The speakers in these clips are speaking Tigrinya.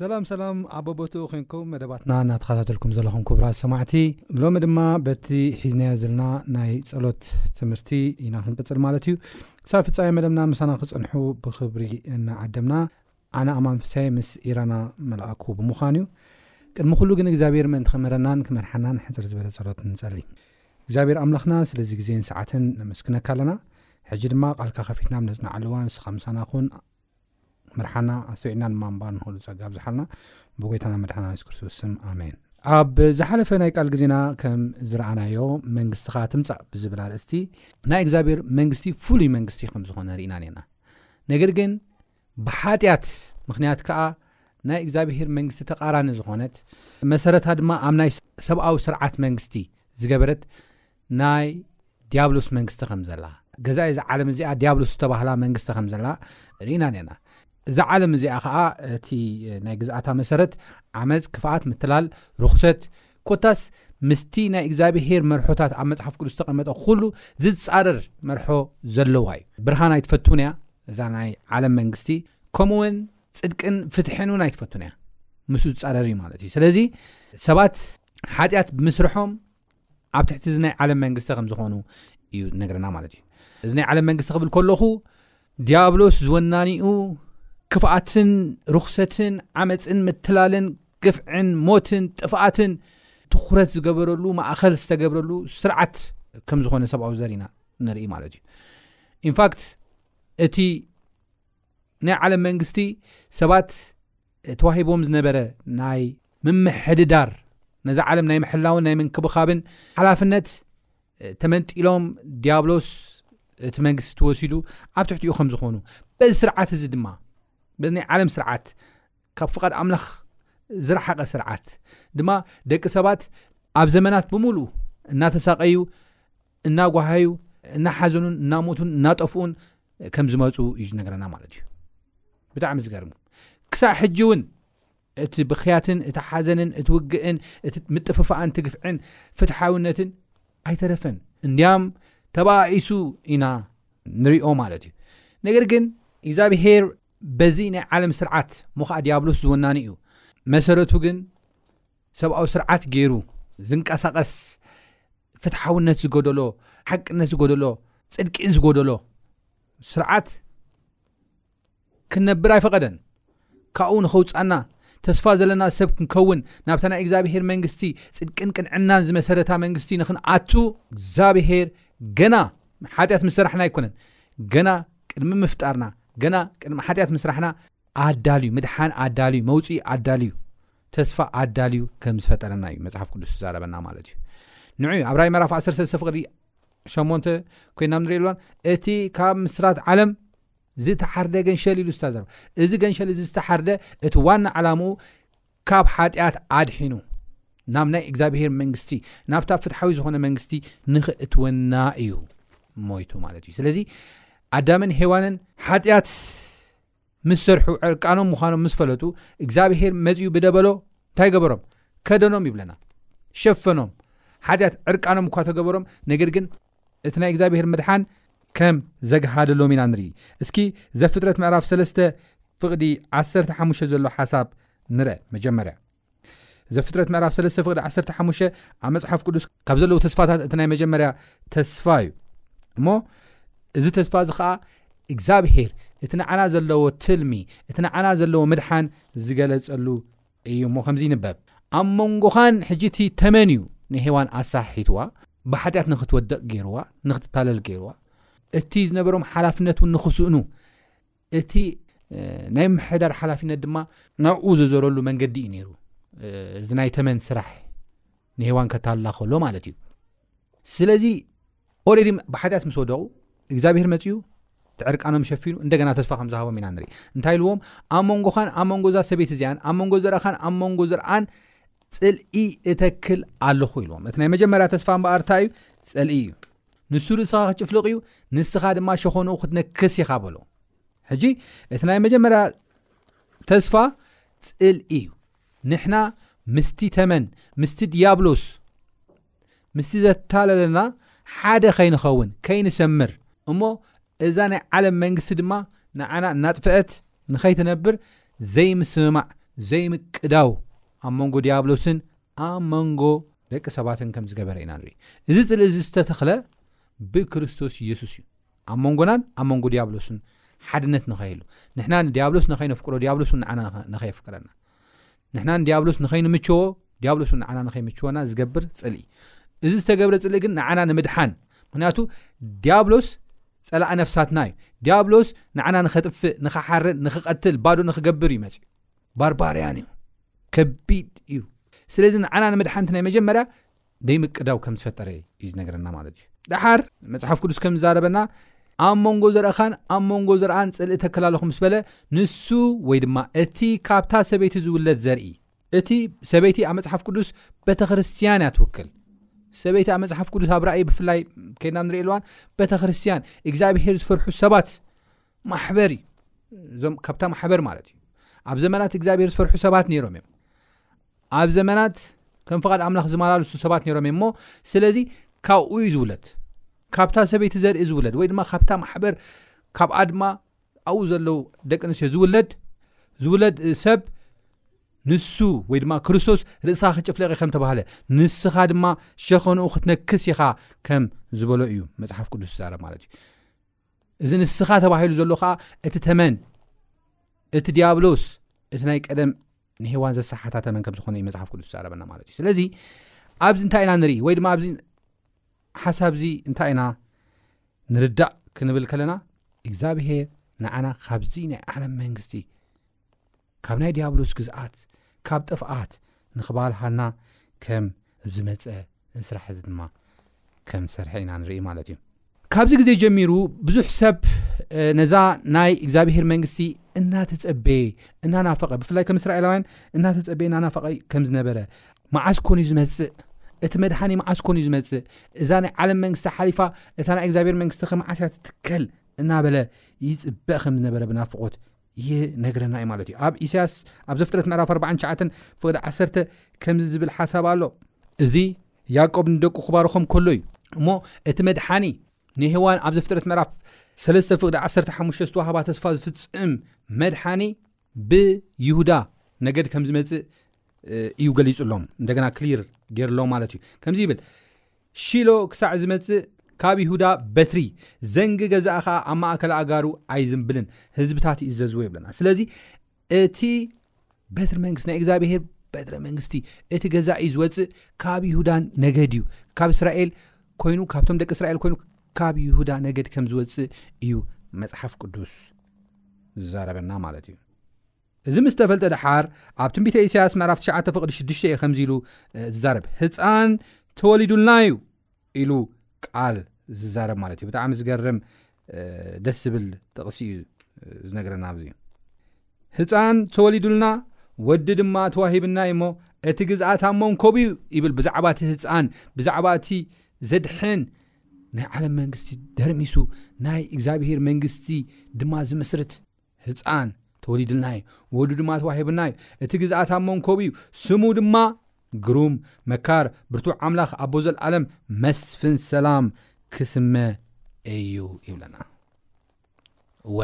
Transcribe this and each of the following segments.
ሰላም ሰላም ኣብ ቦቦትኡ ኮንኩም መደባትና እናተኸታተልኩም ዘለኹም ክቡራት ሰማዕቲ ሎሚ ድማ በቲ ሒዝናዮ ዘለና ናይ ጸሎት ትምህርቲ ኢና ክንቅጽል ማለት እዩ ክሳብ ፍጻሜ መደብና ምሳና ክጽንሑ ብኽብሪ እናዓደምና ኣነ ኣማን ፍስሐ ምስ ኢራና መልኣኩ ብምዃን እዩ። ቅድሚ ኩሉ ግን እግዚኣብሔር ምእንቲ ክምህረናን ክመርሓናን ሕጽር ዝበለ ጸሎት ንጸሊ። እግዚኣብሔር ኣምላኽና ስለዚ ግዜን ሰዓትን ነመስግነካ ኣለና። ሕጂ ድማ ቃልካ ከፊትና ኣብ ነጽንዓሉ እዋን ንስኻ ምሳና ኩን ምርሓና ኣስተውዒልና ድማ ምንባር ንኽእሉ ጸጋ ኣብዝሓልና ብጎይታና መድሓና የሱስ ክርስቶስ ስም ኣሜን። ኣብ ዝሓለፈ ናይ ቃል ግዜና ከም ዝረኣናዮ መንግስትኻ ትምፃእ ብዝብል ኣርእስቲ ናይ እግዚኣብሔር መንግስቲ ፍሉይ መንግስቲ ከም ዝኾነ ርኢና ነርና ነገር ግን ብሓጢኣት ምኽንያት ከኣ ናይ እግዚኣብሄር መንግስቲ ተቃራኒ ዝኾነት፣ መሰረታ ድማ ኣብ ናይ ሰብኣዊ ስርዓት መንግስቲ ዝገበረት ናይ ድያብሎስ መንግስቲ ከም ዘላ፣ ገዛኢ እዛ ዓለም እዚኣ ድያብሎስ ዝተባህላ መንግስቲ ከም ዘላ ርኢና ኔርና። እዛ ዓለም እዚኣ ከኣ እቲ ናይ ግዝኣታ መሰረት ዓመጽ፣ ክፍኣት፣ ምትላል፣ ርኹሰት፣ ኮታስ ምስቲ ናይ እግዝኣብሄር መርሖታት ኣብ መጽሓፍ ቅዱስ ዝተቐመጠ ኩሉ ዝጻረር መርሖ ዘለዋ እዩ። ብርሃን ኣይትፈቱን እያ፣ እዛ ናይ ዓለም መንግስቲ፣ ከምኡ ውን ጽድቅን ፍትሕን ውን ኣይትፈቱን እያ። ምስኡ ዝጻረር እዩ ማለት እዩ። ስለዚ ሰባት ሓጢኣት ብምስርሖም ኣብ ትሕቲ እዚ ናይ ዓለም መንግስቲ ከም ዝኾኑ እዩ ዝነግረና ማለት እዩ። እዚ ናይ ዓለም መንግስቲ ክብል ከለኹ ድያብሎስ ዝወናኒኡ ክፍኣትን ርኹሰትን ዓመፅን ምትላልን ግፍዕን ሞትን ጥፍኣትን ትኩረት ዝገበረሉ ማእኸል ዝተገብረሉ ስርዓት ከም ዝኾነ ሰብኣዊ ዘር ኢና ንርኢ ማለት እዩ ኢንፋክት እቲ ናይ ዓለም መንግስቲ ሰባት ተዋሂቦም ዝነበረ ናይ ምምሕድዳር ነዚ ዓለም ናይ ምሕላውን ናይ ምንክብኻብን ሓላፍነት ተመንጢሎም ዲያብሎስ እቲ መንግስቲ ተወሲዱ ኣብ ትሕቲኡ ከም ዝኾኑ በዚ ስርዓት እዚ ድማ በዚ ናይ ዓለም ስርዓት ካብ ፍቓድ ኣምላኽ ዝረሓቐ ስርዓት ድማ ደቂ ሰባት ኣብ ዘመናት ብምሉእ እናተሳቀዩ እናጓሃዩ እናሓዘኑን እናሞቱን እናጠፍኡን ከም ዝመፁ እዩ ዝነገረና ማለት እዩ ብጣዕሚ ዝገርሙ ክሳብ ሕጂ እውን እቲ ብኽያትን እቲ ሓዘንን እቲ ውግእን እቲ ምጥፍፋእን እቲ ግፍዕን ፍትሓዊነትን ኣይተረፈን እንድያም ተባኢሱ ኢና ንሪኦ ማለት እዩ ነገር ግን ኢግዛብሄር በዚ ናይ ዓለም ስርዓት እሞ ኸዓ ዲያብሎስ ዝወናኒ እዩ መሰረቱ ግን ሰብኣዊ ስርዓት ገይሩ ዝንቀሳቐስ ፍትሓውነት ዝጎደሎ ሓቅነት ዝጎደሎ ፅድቂ ዝጎደሎ ስርዓት ክንነብር ኣይፈቐደን። ካብኡ ንኸውጽኣና፣ ተስፋ ዘለና ሰብ ክንከውን፣ ናብታ ናይ እግዚኣብሄር መንግስቲ፣ ጽድቅን ቅንዕናን ዝመሰረታ መንግስቲ ንኽንኣቱ፣ እግዚኣብሄር ገና ሓጢኣት ምስ ሰራሕና ኣይኮነን፣ ገና ቅድሚ ምፍጣርና፣ ገና ቅድሚ ሓጢኣት ምስራሕና፣ ኣዳልዩ፣ ምድሓን ኣዳልዩ፣ መውጽኢ ኣዳልዩ፣ ተስፋ ኣዳልዩ ከም ዝፈጠረና እዩ መጽሓፍ ቅዱስ ዝዛረበና ማለት እዩ። ንዑ ኣብ ራይ ምዕራፍ 13 ፍቕዲ ሸሞንተ ኮይና ንሪኢ ኣለዋን እቲ ካብ ምስራት ዓለም ዝተሓርደ ገንሸል ኢሉ ዝተዘርበ እዚ ገንሸል እዚ ዝተሓርደ እቲ ዋና ዕላምኡ ካብ ሓጢኣት ኣድሒኑ ናብ ናይ እግዚኣብሄር መንግስቲ ናብታ ፍትሓዊ ዝኾነ መንግስቲ ንኽእትወና እዩ ሞይቱ ማለት እዩ ስለዚ ኣዳምን ሄዋንን ሓጢኣት ምስ ሰርሑ ዕርቃኖም ምዃኖም ምስ ፈለጡ እግዚኣብሄር መፅኡ ብደበሎ እንታይ ገበሮም ከደኖም ይብለና ሸፈኖም ሓጢኣት ዕርቃኖም እኳ ተገበሮም ነገር ግን እቲ ናይ እግዚኣብሄር ምድሓን ከም ዘግሃደ ሎሚ ኢና ንርኢ። እስኪ ዘፍጥረት ምዕራፍ ሰለስተ ፍቕዲ ዓሰርተ ሓሙሽተ ዘሎ ሓሳብ ንርእ። መጀመርያ ዘፍጥረት ምዕራፍ ሰለስተ ፍቕዲ ዓሰርተ ሓሙሽተ ኣብ መጽሓፍ ቅዱስ ካብ ዘለዉ ተስፋታት እቲ ናይ መጀመርያ ተስፋ እዩ እሞ እዚ ተስፋ እዚ ኸኣ እግዚኣብሄር እቲ ንዓና ዘለዎ ትልሚ እቲ ንዓና ዘለዎ ምድሓን ዝገለጸሉ እዩ እሞ ከምዚ ይንበብ ኣብ መንጎኻን ሕጂ እቲ ተመን እዩ ንሄዋን ኣሳሓሒትዋ ብሓጢኣት ንኽትወድቕ ገይርዋ ንኽትታለል ገይርዋ እቲ ዝነበሮም ሓላፍነት እውን ንኽስእኑ እቲ ናይ ምሕዳር ሓላፊነት ድማ ናብኡ ዝዘረሉ መንገዲ እዩ ነይሩ እዚ ናይ ተመን ስራሕ ንሄዋን ከታልላ ከሎ ማለት እዩ ስለዚ ኦሬዲ ብሓጢኣት ምስ ወደቁ እግዚኣብሄር መጺኡ ትዕርቃኖም ሸፊኑ እንደገና ተስፋ ከም ዝሃቦም ኢና ንርኢ እንታይ ኢልዎም ኣብ መንጎኻን ኣብ መንጎ እዛ ሰበይቲ እዚኣን ኣብ መንጎ ዘርእኻን ኣብ መንጎ ዘርኣን ጽልኢ እተክል ኣለኹ ኢልዎም እቲ ናይ መጀመርያ ተስፋ እምበኣር እንታይ እዩ ጽልኢ እዩ ንሱ ርእስኻ ክጭፍልቕ እዩ ንስኻ ድማ ሸኾንኡ ክትነክስ ኢኻ በሎ ሕጂ እቲ ናይ መጀመርያ ተስፋ ጽልኢ እዩ ንሕና ምስቲ ተመን ምስቲ ድያብሎስ ምስቲ ዘታለለና ሓደ ከይንኸውን፣ ከይንሰምር፣ እሞ እዛ ናይ ዓለም መንግስቲ ድማ ንዓና እናጥፍአት ንኸይትነብር ዘይምስምማዕ፣ ዘይምቅዳው ኣብ መንጎ ዲያብሎስን ኣብ መንጎ ደቂ ሰባትን ከም ዝገበረ ኢና ንርኢ። እዚ ጽልኢ እዚ ዝተተኽለ ብክርስቶስ ኢየሱስ እዩ። ኣብ መንጎናን ኣብ መንጎ ዲያብሎስን ሓድነት ንኸይህሉ፣ ንሕና ንዲያብሎስ ንኸይነፍቅሮ፣ ዲያብሎስ እውን ንዓና ንኸየፍቅረና። ንሕና ንዲያብሎስ ንኸይንምቸዎ ዲያብሎስ እውን ንዓና ንኸይምቸወና ዝገብር ፅልኢ እዚ ዝተገብረ ፅልኢ ግን ንዓና ንምድሓን ምክንያቱ ዲያብሎስ ፀላእ ነፍሳትና እዩ ዲያብሎስ ንዓና ንኸጥፍእ ንኸሓርን ንኽቐትል ባዶ ንኽገብር እዩ መፅኡ ባርባርያን እዩ ከቢድ እዩ ስለዚ ንዓና ንምድሓንቲ ናይ መጀመርያ ደይምቅዳው ከም ዝፈጠረ እዩ ዝነገረና ማለት እዩ ደሓር መፅሓፍ ቅዱስ ከም ዝዛረበና ኣብ መንጎ ዘርእኻን ኣብ መንጎ ዘርኣን ፅልኢ ተክል ኣለኹ ምስ በለ ንሱ ወይ ድማ እቲ ካብታ ሰበይቲ ዝውለድ ዘርኢ እቲ ሰበይቲ ኣብ መፅሓፍ ቅዱስ ቤተክርስትያን እያ ትውክል ሰበይቲ ኣብ መፅሓፍ ቅዱስ ኣብ ራእይ ብፍላይ ከይና ንሪኢ ኣለዋን ቤተክርስትያን እግዚኣብሄር ዝፈርሑ ሰባት ማሕበር እዩ እዞም ካብታ ማሕበር ማለት እዩ ኣብ ዘመናት እግዚኣብሄር ዝፈርሑ ሰባት ነይሮም እዮም ኣብ ዘመናት ከም ፍቓድ ኣምላኽ ዝማላልሱ ሰባት ነይሮም እዮም እሞ ስለዚ ካብኡ እዩ ዝውለድ ካብታ ሰበይቲ ዘርኢ ዝውለድ ወይ ድማ ካብታ ማሕበር ካብኣ ድማ ኣብኡ ዘለዉ ደቂ ኣንስትዮ ዝውለድ ዝውለድ ሰብ ንሱ ወይ ድማ ክርስቶስ ርእስኻ ክጭፍለቂ ከም ተባህለ ንስኻ ድማ ሸኸንኡ ክትነክስ ኢኻ ከም ዝበሎ እዩ መፅሓፍ ቅዱስ ዝዛረብ ማለት እዩ እዚ ንስኻ ተባሂሉ ዘሎ ከዓ እቲ ተመን እቲ ዲያብሎስ እቲ ናይ ቀደም ንሄዋን ዘሰሓታ ተመን ከም ዝኾነ እዩ መፅሓፍ ቅዱስ ዝዛረበና ማለት እዩ ስለዚ ኣብዚ እንታይ ኢና ንርኢ ወይ ድማ ኣብዚ ሓሳብ እዚ እንታይ ኢና ንርዳእ ክንብል ከለና እግዚኣብሄር ንዓና ካብዚ ናይ ዓለም መንግስቲ ካብ ናይ ዲያብሎስ ግዝኣት ካብ ጥፍኣት ንክባልሃና ከም ዝመጸ ስራሕ እዚ ድማ ከም ዝሰርሐ ኢና ንርኢ ማለት እዩ ካብዚ ግዜ ጀሚሩ ብዙሕ ሰብ ነዛ ናይ እግዚኣብሄር መንግስቲ እናተጸበየ እናናፈቐ ብፍላይ ከም እስራኤላውያን እናተጸበየ እናናፈቐ ከም ዝነበረ መዓስ ኮን እዩ ዝመጽእ እቲ መድሓኒ መዓስ ኮን እዩ ዝመፅእ እዛ ናይ ዓለም መንግስቲ ሓሊፋ እታ ናይ እግዚኣብሔር መንግስቲ ከመዓስ እያ ትትከል እናበለ ይፅበእ ከም ዝነበረ ብናፍቆት ይነግረና እዩ ማለት እዩ ኣብ ኢሳያስ ኣብ ዘፍጥረት ምዕራፍ 4 ሸዓተን ፍቕዲ ዓሰርተ ከምዚ ዝብል ሓሳብ ኣሎ እዚ ያዕቆብ ንደቁ ክባርኾም ከሎ እዩ እሞ እቲ መድሓኒ ንሄዋን ኣብ ዘፍጥረት ምዕራፍ ሰለስተ ፍቕዲ ዓሰርተ ሓሙሽተ ዝተዋህባ ተስፋ ዝፍፅም መድሓኒ ብይሁዳ ነገድ ከም ዝመፅእ እዩ ገሊፁሎም እንደገና ክሊር ገይርሎም ማለት እዩ ከምዚ ይብል ሺሎ ክሳዕ ዚመጽእ፣ ካብ ይሁዳ በትሪ፣ ዘንጊ ገዛኢ ኸኣ ኣብ ማእከል ኣእጋሩ ኣይዝንብልን፣ ህዝብታት ይእዘዝዎ ይብለና። ስለዚ እቲ በትሪ መንግስቲ ናይ እግዚኣብሄር በትረ መንግስቲ እቲ ገዛኢ ዝወጽእ ካብ ይሁዳ ነገድ እዩ፣ ካብ እስራኤል ኮይኑ ካብቶም ደቂ እስራኤል ኮይኑ ካብ ይሁዳ ነገድ ከም ዝወጽእ እዩ መጽሓፍ ቅዱስ ዝዛረበና ማለት እዩ። እዚ ምስ ተፈልጠ ደሓር ኣብ ትንቢተ ኢሳያስ ምዕራፍ 9 ፍቕዲ 6 እዩ ከምዚ ኢሉ ዝዛረብ ህፃን ተወሊዱልና እዩ ኢሉ ቃል ዝዛረብ ማለት እዩ ብጣዕሚ ዝገርም ደስ ዝብል ጥቕሲ እዩ ዝነግረና ኣብዚ ህፃን ተወሊዱልና ወዲ ድማ ተዋሂብና እዩሞ እቲ ግዝኣት ኣብ መንኮብ እዩ ይብል ብዛዕባ እቲ ህፃን ብዛዕባ እቲ ዘድሕን ናይ ዓለም መንግስቲ ደርሚሱ ናይ እግዚኣብሄር መንግስቲ ድማ ዝምስርት ህጻን ተወሊድልና እዩ፣ ወዱ ድማ ተዋሂብና እዩ፣ እቲ ግዝኣት ኣብ መንኮቡ እዩ፣ ስሙ ድማ ግሩም፣ መካር፣ ብርቱዕ ኣምላኽ፣ ኣቦ ዘልኣለም፣ መስፍን ሰላም ክስመ እዩ ይብለና። እወ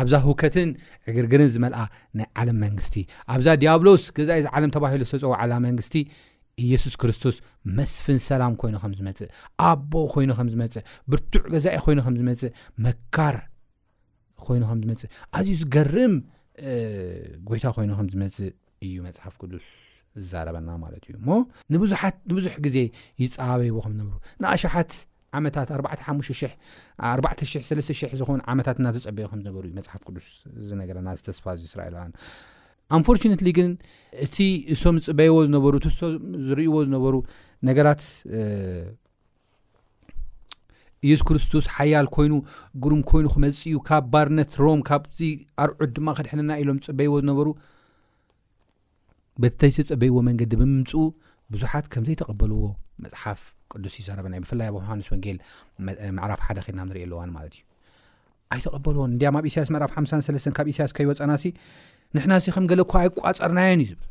ኣብዛ ሁከትን ዕግርግርን ዝመልኣ ናይ ዓለም መንግስቲ፣ ኣብዛ ዲያብሎስ ገዛኢ ዝዓለም ተባሂሉ ዝተፀዋዓላ መንግስቲ ኢየሱስ ክርስቶስ መስፍን ሰላም ኮይኑ ከም ዝመጽእ ኣቦ ኮይኑ ከም ዝመጽእ ብርቱዕ ገዛኢ ኮይኑ ከም ዝመጽእ መካር ኮይኑ ከም ዝመፅእ ኣዝዩ ዝገርም ጎይታ ኮይኑ ከም ዝመፅእ እዩ መፅሓፍ ቅዱስ ዝዛረበና ማለት እዩ እሞ ንብዙሓት ንብዙሕ ግዜ ይፀባበይዎ ከም ዝነብሩ ንኣሸሓት ዓመታት 4,000 ዝኾኑ ዓመታት እናተፀበዩ ከም ዝነበሩ እዩ መፅሓፍ ቅዱስ ዝነገረና ዝተስፋ እዚ እስራኤላውያን ኣንፎርነትሊ ግን እቲ እሶም ዝፅበይዎ ዝነበሩ እቲ ዝርእይዎ ዝነበሩ ነገራት ኢየሱስ ክርስቶስ ሓያል ኮይኑ ግሩም ኮይኑ ክመፅእ እዩ ካብ ባርነት ሮም ካብዚ ኣርዑድ ድማ ከድሕነና ኢሎም ዝፅበይዎ ዝነበሩ በቲ ዝተፀበይዎ መንገዲ ብምምፅኡ ብዙሓት ከምዘይተቐበልዎ መፅሓፍ ቅዱስ ይዛረበና እዩ ብፍላይ ኣብ ዮሃንስ ወንጌል ምዕራፍ ሓደ ኸድና ንሪኦ ኣለዋን ማለት እዩ ኣይተቐበልዎን እንዲያም ኣብ ኢሳያስ ምዕራፍ 53 ካብ ኢሳያስ ከይወፀናሲ ንሕና ሲ ከም ገለ እኳ ኣይቋፀርናዮን እዩ ዝብል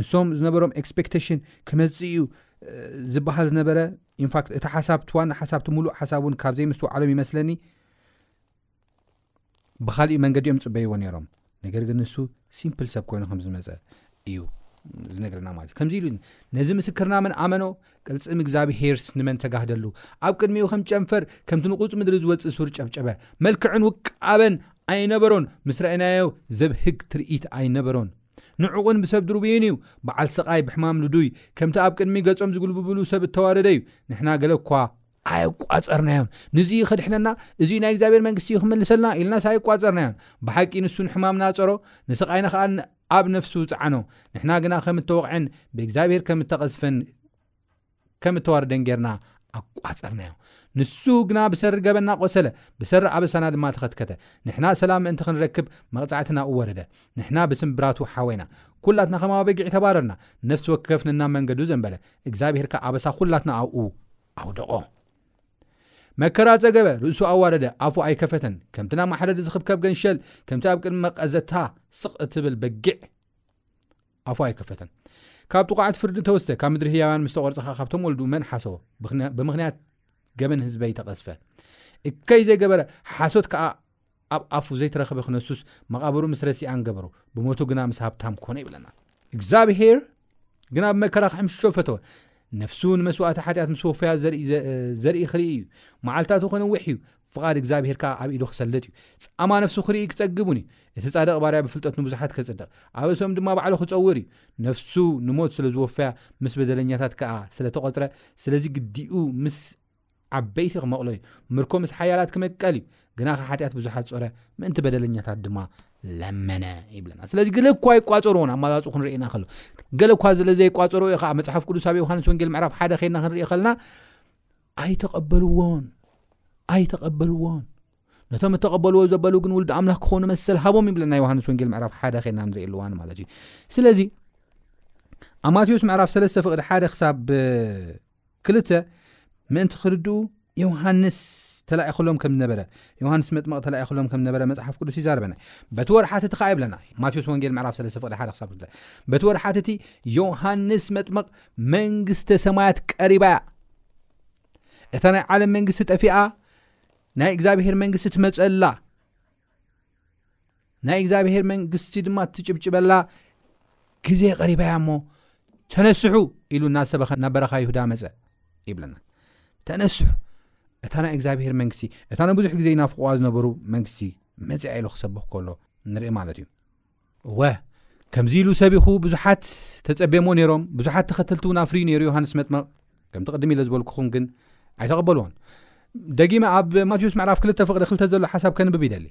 ንሶም ዝነበሮም ኤክስፔክተሽን ክመጽእ እዩ ዝበሃል ዝነበረ ኢንፋክት እቲ ሓሳብ ዋና ሓሳብቲ ሙሉእ ሓሳብ እውን ካብ ዘይምስትውዓሎም ይመስለኒ ብካሊእ መንገዲ እዮም ፅበይዎ ነይሮም ነገር ግን ንሱ ሲምፕል ሰብ ኮይኑ ከም ዝመፀ እዩ ዝነገርና ማለት እዩ ከምዚ ኢሉ ነዚ ምስክርና መን ኣመኖ ቅልፅም እግዚኣብሄርስ ንመን ተጋህደሉ ኣብ ቅድሚኡ ከም ጨንፈር ከምቲ ንቑፅ ምድሪ ዝወፅእ ሱር ጨብጨበ መልክዕን ውቃበን ኣይነበሮን ምስ ረአናዮ ዘብህግ ትርኢት ኣይነበሮን ንዕቑን ብሰብ ድርቡይን እዩ፣ በዓል ስቓይ ብሕማም ልዱይ፣ ከምቲ ኣብ ቅድሚ ገጾም ዝጉልብብሉ ሰብ እተዋረደ እዩ፣ ንሕና ገለ እኳ። ኣይቋጸርናዮን፣ ንዙይ ኸድሕነና፣ እዙይ ናይ እግዚኣብሔር መንግሥቲ እዩ ኽምልሰልና ኢልናስ ኣይቋጸርናዮን፣ ብሓቂ ንሱ ንሕማምና ኣጸሮ፣ ንስቓይና ኸዓ ኣብ ነፍሱ ጸዓኖ፣ ንሕና ግና ከም እተወቕዐን ብእግዚኣብሔር ከም እተቐዝፈን፣ ከም እተዋርደን ጌርና ኣቋጸርናዮ። ንሱ ግና ብሰሪ ገበንና ቆሰለ፣ ብሰሪ ኣበሳና ድማ ተኸትከተ። ንሕና ሰላም ምእንቲ ክንረክብ መቕጻዕቲ ናብኡ ወረደ። ንሕና ብስምብራቱ ሓወይና። ኩላትና ከም ኣባጊዕ ተባረርና፣ ነፍሲ ወከፍ ነናብ መንገዱ ዘንበለ፣ እግዚኣብሄር ከኣ ኣበሳ ኩላትና ኣብኡ ኣውደቖ። መከራ ጸገበ፣ ርእሱ ኣዋረደ፣ ኣፉ ኣይከፈተን፣ ከምቲ ናብ ማሕረዲ ዝኽብከብ ገንሸል፣ ከምቲ ኣብ ቅድሚ መቀዘታ ስቕ እትብል በጊዕ ኣፉ ኣይከፈተን። ካብ ጥቑዓት ፍርዲ ተወስተ፣ ካብ ምድሪ ህያውያን ምስ ተቖርጸ ኸኣ ካብቶም ወልዱ መን ሓሰወ? ብምኽንያት ገበን ህዝበይ ተቐዝፈ። እከይ ዘይገበረ፣ ሓሶት ከኣ ኣብ ኣፉ ዘይተረኽበ ክነሱስ፣ መቓብሩ ምስ ረሲኣን ገበሩ፣ ብሞቱ ግና ምስ ሃብታም ኮነ ይብለና። እግዚኣብሄር ግና ብመከራ ክሕምሽሾ ፈተወ። ነፍሱ ንመስዋእቲ ሓጢኣት ምስ ወፈያ ዘርኢ ክርኢ እዩ። መዓልታቱ ክነውሕ እዩ፣ ፍቓድ እግዚኣብሄር ከኣ ኣብ ኢዱ ኺሰልጥ እዩ። ጻማ ነፍሱ ኺርኢ ኪጸግብ እውን እዩ። እቲ ጻድቕ ባርያ ብፍልጠት ንብዙሓት ኬጽድቕ፣ ኣብ ርእሶም ድማ ባዕሉ ኺጸውር እዩ። ነፍሱ ንሞት ስለ ዝወፈያ፣ ምስ በደለኛታት ከኣ ስለ እተቖጽረ፣ ስለዚ ግዲኡ ምስ ዓበይቲ ኺመቕሎ እዩ፣ ምርኮ ምስ ሓያላት ኪምቀል እዩ። ግናኸ ሓጢኣት ብዙሓት ጾረ፣ ምእንቲ በደለኛታት ድማ ለመነ ይብለና። ስለዚ ገለ እኳ ይቋጸርዎን ኣማራጹ ክንርእየና ከሎ ገለ እኳ ስለ ዘይቋጸርዎ እዩ ከኣ መጽሓፍ ቅዱስ ኣብ ዮሃንስ ወንጌል ምዕራፍ ሓደ ኬድና ክንርኢ ከለና ኣይተቐበልዎን ኣይተቐበልዎን ነቶም እተቐበልዎ ዘበሉ ግን ውልዲ ኣምላኽ ክኾኑ መሰል ሃቦም ይብለና ዮሃንስ ወንጌል ምዕራፍ ሓደ ኸና ንርኢ ኣለዋን ማለት እዩ ስለዚ ኣብ ማቴዎስ ምዕራፍ ሰለስተ ፍቕዲ ሓደ ክሳብ ክልተ ምእንቲ ክርድኡ ዮሃንስ ተላኢኹሎም ከም ዝነበረ ዮሃንስ መጥመቕ ተላኢኹሎም ከም ዝነበረ መፅሓፍ ቅዱስ ይዛርበና በቲ ወርሓት እቲ ከዓ ይብለና ማቴዎስ ወንጌል ምዕራፍ ሰለስተ ፍቕዲ ሓደ ክሳብ ክልተ በቲ ወርሓት እቲ ዮሃንስ መጥመቕ መንግስተ ሰማያት ቀሪባ እያ እታ ናይ ዓለም መንግስቲ ጠፊኣ ናይ እግዚኣብሄር መንግስቲ ትመፀላ ናይ እግዚኣብሄር መንግስቲ ድማ ትጭብጭበላ ግዜ ቀሪባ እያ እሞ ተነስሑ ኢሉ እናሰበኸ ናብ በረኻ ይሁዳ መፀ ይብለና ተነስሑ እታ ናይ እግዚኣብሄር መንግስቲ እታ ንብዙሕ ግዜ ይናፍቕዋ ዝነበሩ መንግስቲ መፅያ ኢሉ ክሰብኽ ከሎ ንርኢ ማለት እዩ እወ ከምዚ ኢሉ ሰቢኹ ብዙሓት ተጸቤሞ ነይሮም ብዙሓት ተኸተልቲ እውን ኣፍርዩ ነይሩ ዮሃንስ መጥመቕ ከምቲ ቅድም ኢለ ዝበልኩኹም ግን ኣይተቐበልዎን ደጊመ ኣብ ማቴዎስ ምዕራፍ 2 ፍቕዲ 2 ዘሎ ሓሳብ ከንብብ ይደሊ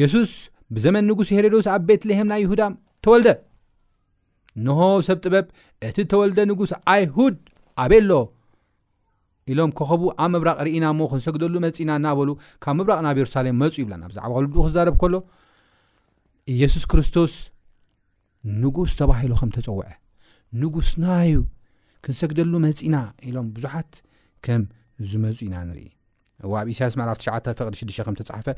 የሱስ ብዘመን ንጉስ ሄሮዶስ ኣብ ቤትልሄም ናይ ይሁዳ ተወልደ እንሆ ሰብ ጥበብ እቲ ተወልደ ንጉስ ኣይሁድ ኣበሎ ኢሎም ኮኸቡ ኣብ ምብራቕ ርኢና እሞ ክንሰግደሉ መጺእና እናበሉ ካብ ምብራቕ ናብ የሩሳሌም መጹ ይብለና ብዛዕባ ወለዱ ክዛረብ ከሎ ኢየሱስ ክርስቶስ ንጉስ ተባሂሉ ከም ተጸውዐ ንጉስና እዩ ክንሰግደሉ መጺእና ኢሎም ብዙሓት ከም ዝመፁ ኢና ንርኢ እዋ ኣብ ኢሳያስ ምዕራፍ ትሽዓተ ፍቕዲ ሽዱሽተ ከም ተጻሕፈ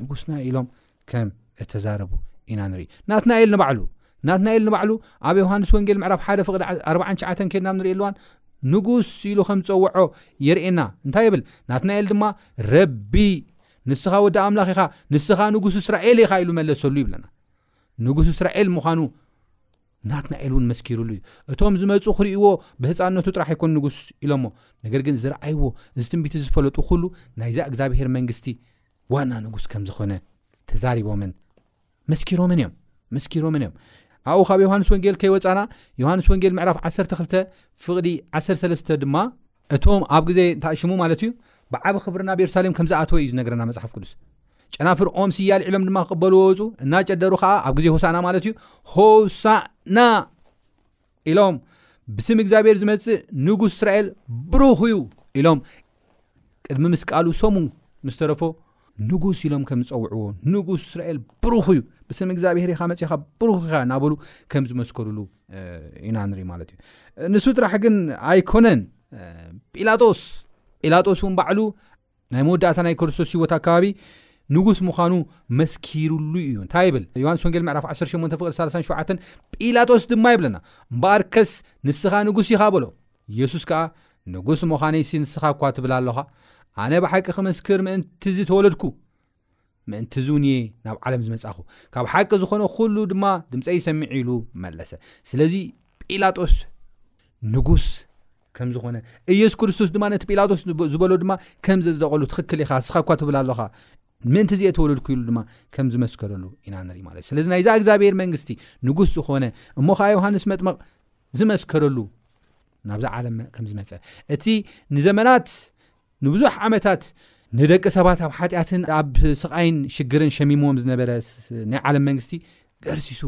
ንጉስና ኢሎም ከም እተዛረቡ ኢና ንርኢ። ናትናኤል ንባዕሉ ናትናኤል ንባዕሉ ኣብ ዮሃንስ ወንጌል ምዕራፍ ሓደ ፍቕዲ ኣርብዓን ትሽዓተን ኬድና ኣብ ንርእየሉ እዋን ንጉስ ኢሉ ከም ዝጸውዖ የርእየና። እንታይ ይብል? ናትናኤል ድማ ረቢ ንስኻ ወዲ ኣምላኽ ኢኻ፣ ንስኻ ንጉስ እስራኤል ኢኻ ኢሉ መለሰሉ ይብለና። ንጉስ እስራኤል ምዃኑ ናትናኤል እውን መስኪሩሉ እዩ። እቶም ዝመጹ ክርእይዎ ብህፃንነቱ ጥራሕ ኣይኮኑ ንጉስ ኢሎሞ፣ ነገር ግን ዝረኣይዎ እዚ ትንቢት ዝፈለጡ ኩሉ ናይዛ እግዚኣብሄር መንግስቲ ዋና ንጉስ ከም ዝኾነ ተዛሪቦምን መስኪሮምን እዮም መስኪሮምን እዮም ኣብኡ ካብ ዮሃንስ ወንጌል ከይወፃና ዮሃንስ ወንጌል ምዕራፍ 12 ፍቕዲ 13 ድማ እቶም ኣብ ግዜ እንታይ ሽሙ ማለት እዩ ብዓብ ክብሪ ናብ የሩሳሌም ከም ዝኣተወ እዩ ዝነገረና መፅሓፍ ቅዱስ ጨናፍር ኦም ስያ ልዒሎም ድማ ክቕበልዎ ወፁ እናጨደሩ ከዓ ኣብ ግዜ ሆሳእና ማለት እዩ ሆሳእና ኢሎም ብስም እግዚኣብሔር ዝመጽእ ንጉስ እስራኤል ብሩኽ እዩ ኢሎም ቅድሚ ምስቃሉ ሰሙን ምስ ተረፎ ንጉስ ኢሎም ከም ዝጸውዕዎ ንጉስ እስራኤል ብሩኽ እዩ ብስም እግዚኣብሔር ኢኻ መጺኻ ብሩኽ ኢኻ እናበሉ ከም ዝመስከሩሉ ኢና ንርኢ ማለት እዩ ንሱ ጥራሕ ግን ኣይኮነን ጲላጦስ ጲላጦስ እውን ባዕሉ ናይ መወዳእታ ናይ ክርስቶስ ህይወት ኣከባቢ ንጉስ ምዃኑ መስኪሩሉ እዩ እንታይ ይብል ዮሃንስ ወንጌል ምዕራፍ 18 ፍቅሪ 37 ጲላጦስ ድማ ይብለና እምበኣር ከስ ንስኻ ንጉስ ኢኻ በሎ ኢየሱስ ከዓ ንጉስ ምዃነይሲ ንስኻ እኳ ትብል ኣለኻ ኣነ ብሓቂ ክምስክር ምእንቲ እዚ ተወለድኩ ምእንቲ እዚ እውን እየ ናብ ዓለም ዝመጻኹ፣ ካብ ሓቂ ዝዀነ ዅሉ ድማ ድምጸይ ይሰምዕ ኢሉ መለሰ። ስለዚ ጲላጦስ ንጉስ ከም ዝዀነ፣ ኢየሱስ ክርስቶስ ድማ ነቲ ጲላጦስ ዝበሎ ድማ ከም ዘጽደቐሉ፣ ትኽክል ኢኻ እስኻ እኳ ትብል ኣሎኻ፣ ምእንቲ እዚ እየ ተወለድኩ ኢሉ ድማ ከም ዝመስከረሉ ኢና ንርኢ ማለት እዩ። ስለዚ ናይዛ እግዚኣብሔር መንግስቲ ንጉስ ዝዀነ እሞ ኸኣ ዮሃንስ መጥምቕ ዝመስከረሉ ናብዛ ዓለም ከም ዝመጸ እቲ ንዘመናት ንብዙሕ ዓመታት ንደቂ ሰባት ኣብ ሓጢኣትን ኣብ ስቓይን ሽግርን ሸሚምዎም ዝነበረ ናይ ዓለም መንግስቲ ገርሲሱ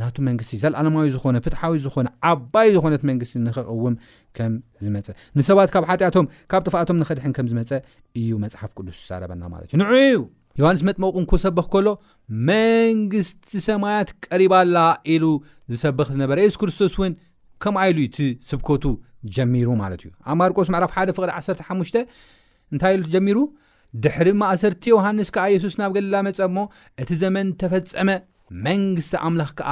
ናቱ መንግስቲ ዘለኣለማዊ ዝኾነ ፍትሓዊ ዝኾነ ዓባይ ዝኾነት መንግስቲ ንኸቕውም ከም ዝመፀ ንሰባት ካብ ሓጢኣቶም ካብ ጥፍኣቶም ንኸድሕን ከም ዝመፀ እዩ መፅሓፍ ቅዱስ ዝዛረበና ማለት እዩ ንዑ እዩ ዮሃንስ መጥመቁ እንክሰብኽ ከሎ መንግስቲ ሰማያት ቀሪባ ኣላ ኢሉ ዝሰብኽ ዝነበረ የሱስ ክርስቶስ እውን ከምኣ ኢሉ እዩ እቲ ስብከቱ ጀሚሩ ማለት እዩ ኣብ ማርቆስ ምዕራፍ 1 ፍቅዲ 15 እንታይ ኢሉ ጀሚሩ ድሕሪ ማእሰርቲ ዮሃንስ ከዓ የሱስ ናብ ገሊላ መፀ እሞ እቲ ዘመን ተፈፀመ መንግስቲ ኣምላኽ ከዓ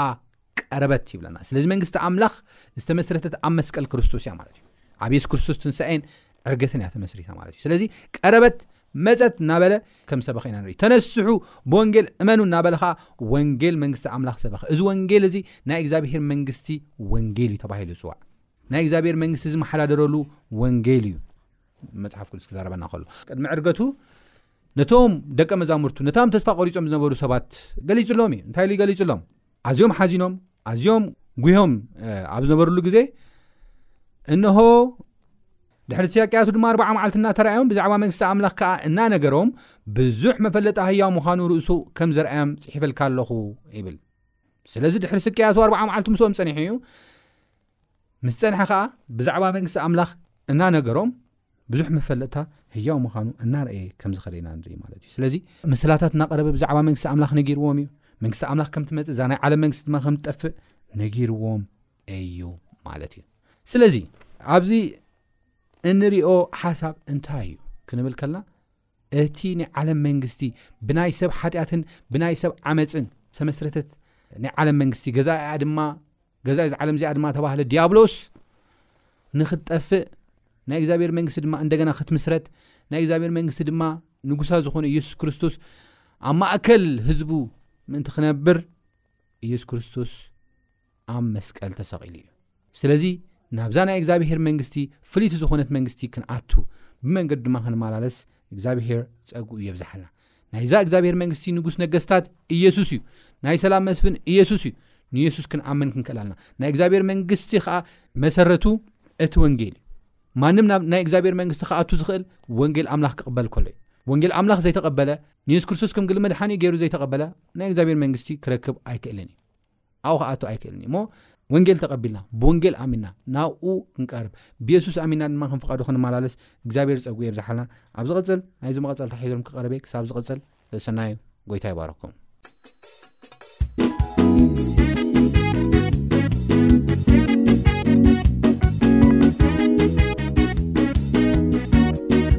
ቀረበት ይብለና ስለዚ መንግስቲ ኣምላኽ ዝተመስረተት ኣብ መስቀል ክርስቶስ እያ ማለት እዩ ኣብ የሱስ ክርስቶስ ትንሳኤን ዕርገትን እያ ተመስሪታ ማለት እዩ ስለዚ ቀረበት መፀት እናበለ ከም ሰበኸ ኢና ንርኢ ተነስሑ ብወንጌል እመኑ እናበለ ከዓ ወንጌል መንግስቲ ኣምላኽ ሰበኸ እዚ ወንጌል እዚ ናይ እግዚኣብሄር መንግስቲ ወንጌል እዩ ተባሂሉ ዝፅዋዕ ናይ እግዚኣብሄር መንግስቲ ዝመሓዳደረሉ ወንጌል እዩ መፅሓፍ ቅዱስ ክዛረበና ከሎ ቅድሚ ዕርገቱ ነቶም ደቀ መዛሙርቱ ነታም ተስፋ ቆሪፆም ዝነበሩ ሰባት ገሊፅሎም እዩ እንታይ ኢሉ ገሊፅሎም ኣዝዮም ሓዚኖም ኣዝዮም ጉሆም ኣብ ዝነበርሉ ግዜ እንሆ ድሕሪ ትያቅያቱ ድማ ኣርባዓ መዓልቲ እናተረኣዮም ብዛዕባ መንግስቲ ኣምላኽ ከዓ እናነገሮም ብዙሕ መፈለጢ ህያው ምዃኑ ርእሱ ከም ዘርኣዮም ፅሒፈልካ ኣለኹ ይብል ስለዚ ድሕሪ ስቅያቱ ኣርባዓ መዓልቲ ምስኦም ፀኒሑ እዩ ምስ ጸንሐ ኸኣ ብዛዕባ መንግስቲ ኣምላኽ እናነገሮም ብዙሕ መፈለጥታ ህያው ምዃኑ እናርኣየ ከም ዝኸደ ኢና ንርኢ ማለት እዩ ስለዚ ምስላታት እናቐረበ ብዛዕባ መንግስቲ ኣምላኽ ነጊርዎም እዩ መንግስቲ ኣምላኽ ከም ትመጽእ እዛ ናይ ዓለም መንግስቲ ድማ ከም ትጠፍእ ነጊርዎም እዩ ማለት እዩ ስለዚ ኣብዚ እንሪኦ ሓሳብ እንታይ እዩ ክንብል ከልና እቲ ናይ ዓለም መንግስቲ ብናይ ሰብ ሓጢኣትን ብናይ ሰብ ዓመጽን ዝተመስረተት ናይ ዓለም መንግስቲ ገዛኢኣ ድማ ገዛኢ እዚ ዓለም እዚኣ ድማ ተባህለ ዲያብሎስ ንክትጠፍእ ናይ እግዚኣብሔር መንግስቲ ድማ እንደገና ክትምስረት ናይ እግዚኣብሔር መንግስቲ ድማ ንጉሳ ዝኾነ ኢየሱስ ክርስቶስ ኣብ ማእከል ህዝቡ ምእንቲ ክነብር ኢየሱስ ክርስቶስ ኣብ መስቀል ተሰቒሉ እዩ። ስለዚ ናብዛ ናይ እግዚኣብሄር መንግስቲ ፍልይቲ ዝኾነት መንግስቲ ክንኣቱ ብመንገዱ ድማ ክንመላለስ እግዚኣብሄር ጸግኡ የብዝሓልና። ናይዛ እግዚኣብሄር መንግስቲ ንጉስ ነገስታት ኢየሱስ እዩ። ናይ ሰላም መስፍን ኢየሱስ እዩ። ንየሱስ ክንኣምን ክንክእል ኣለና። ናይ እግዚኣብሄር መንግስቲ ከዓ መሰረቱ እቲ ወንጌል እዩ። ማንም ናብ ናይ እግዚኣብሄር መንግስቲ ክኣቱ ዝኽእል ወንጌል ኣምላኽ ክቕበል ከሎ እዩ። ወንጌል ኣምላኽ ዘይተቐበለ ንየሱስ ክርስቶስ ከም ግል መድሓኒ ገይሩ ዘይተቐበለ ናይ እግዚኣብሄር መንግስቲ ክረክብ ኣይክእልን እዩ። ኣብኡ ክኣቱ ኣይክእልን እዩ እሞ ወንጌል ተቐቢልና ብወንጌል ኣሚና ናብኡ ክንቀርብ ብየሱስ ኣሚና ድማ ክንፍቐዱ ክንመላለስ እግዚኣብሔር ፀጉ የብዝሓልና ኣብ ዝቕፅል ናይዚ መቐፀልታ ሒዞም ክቐረበ ክሳብ ዝቕፅል ሰናይ ጎይታ ይባረኩም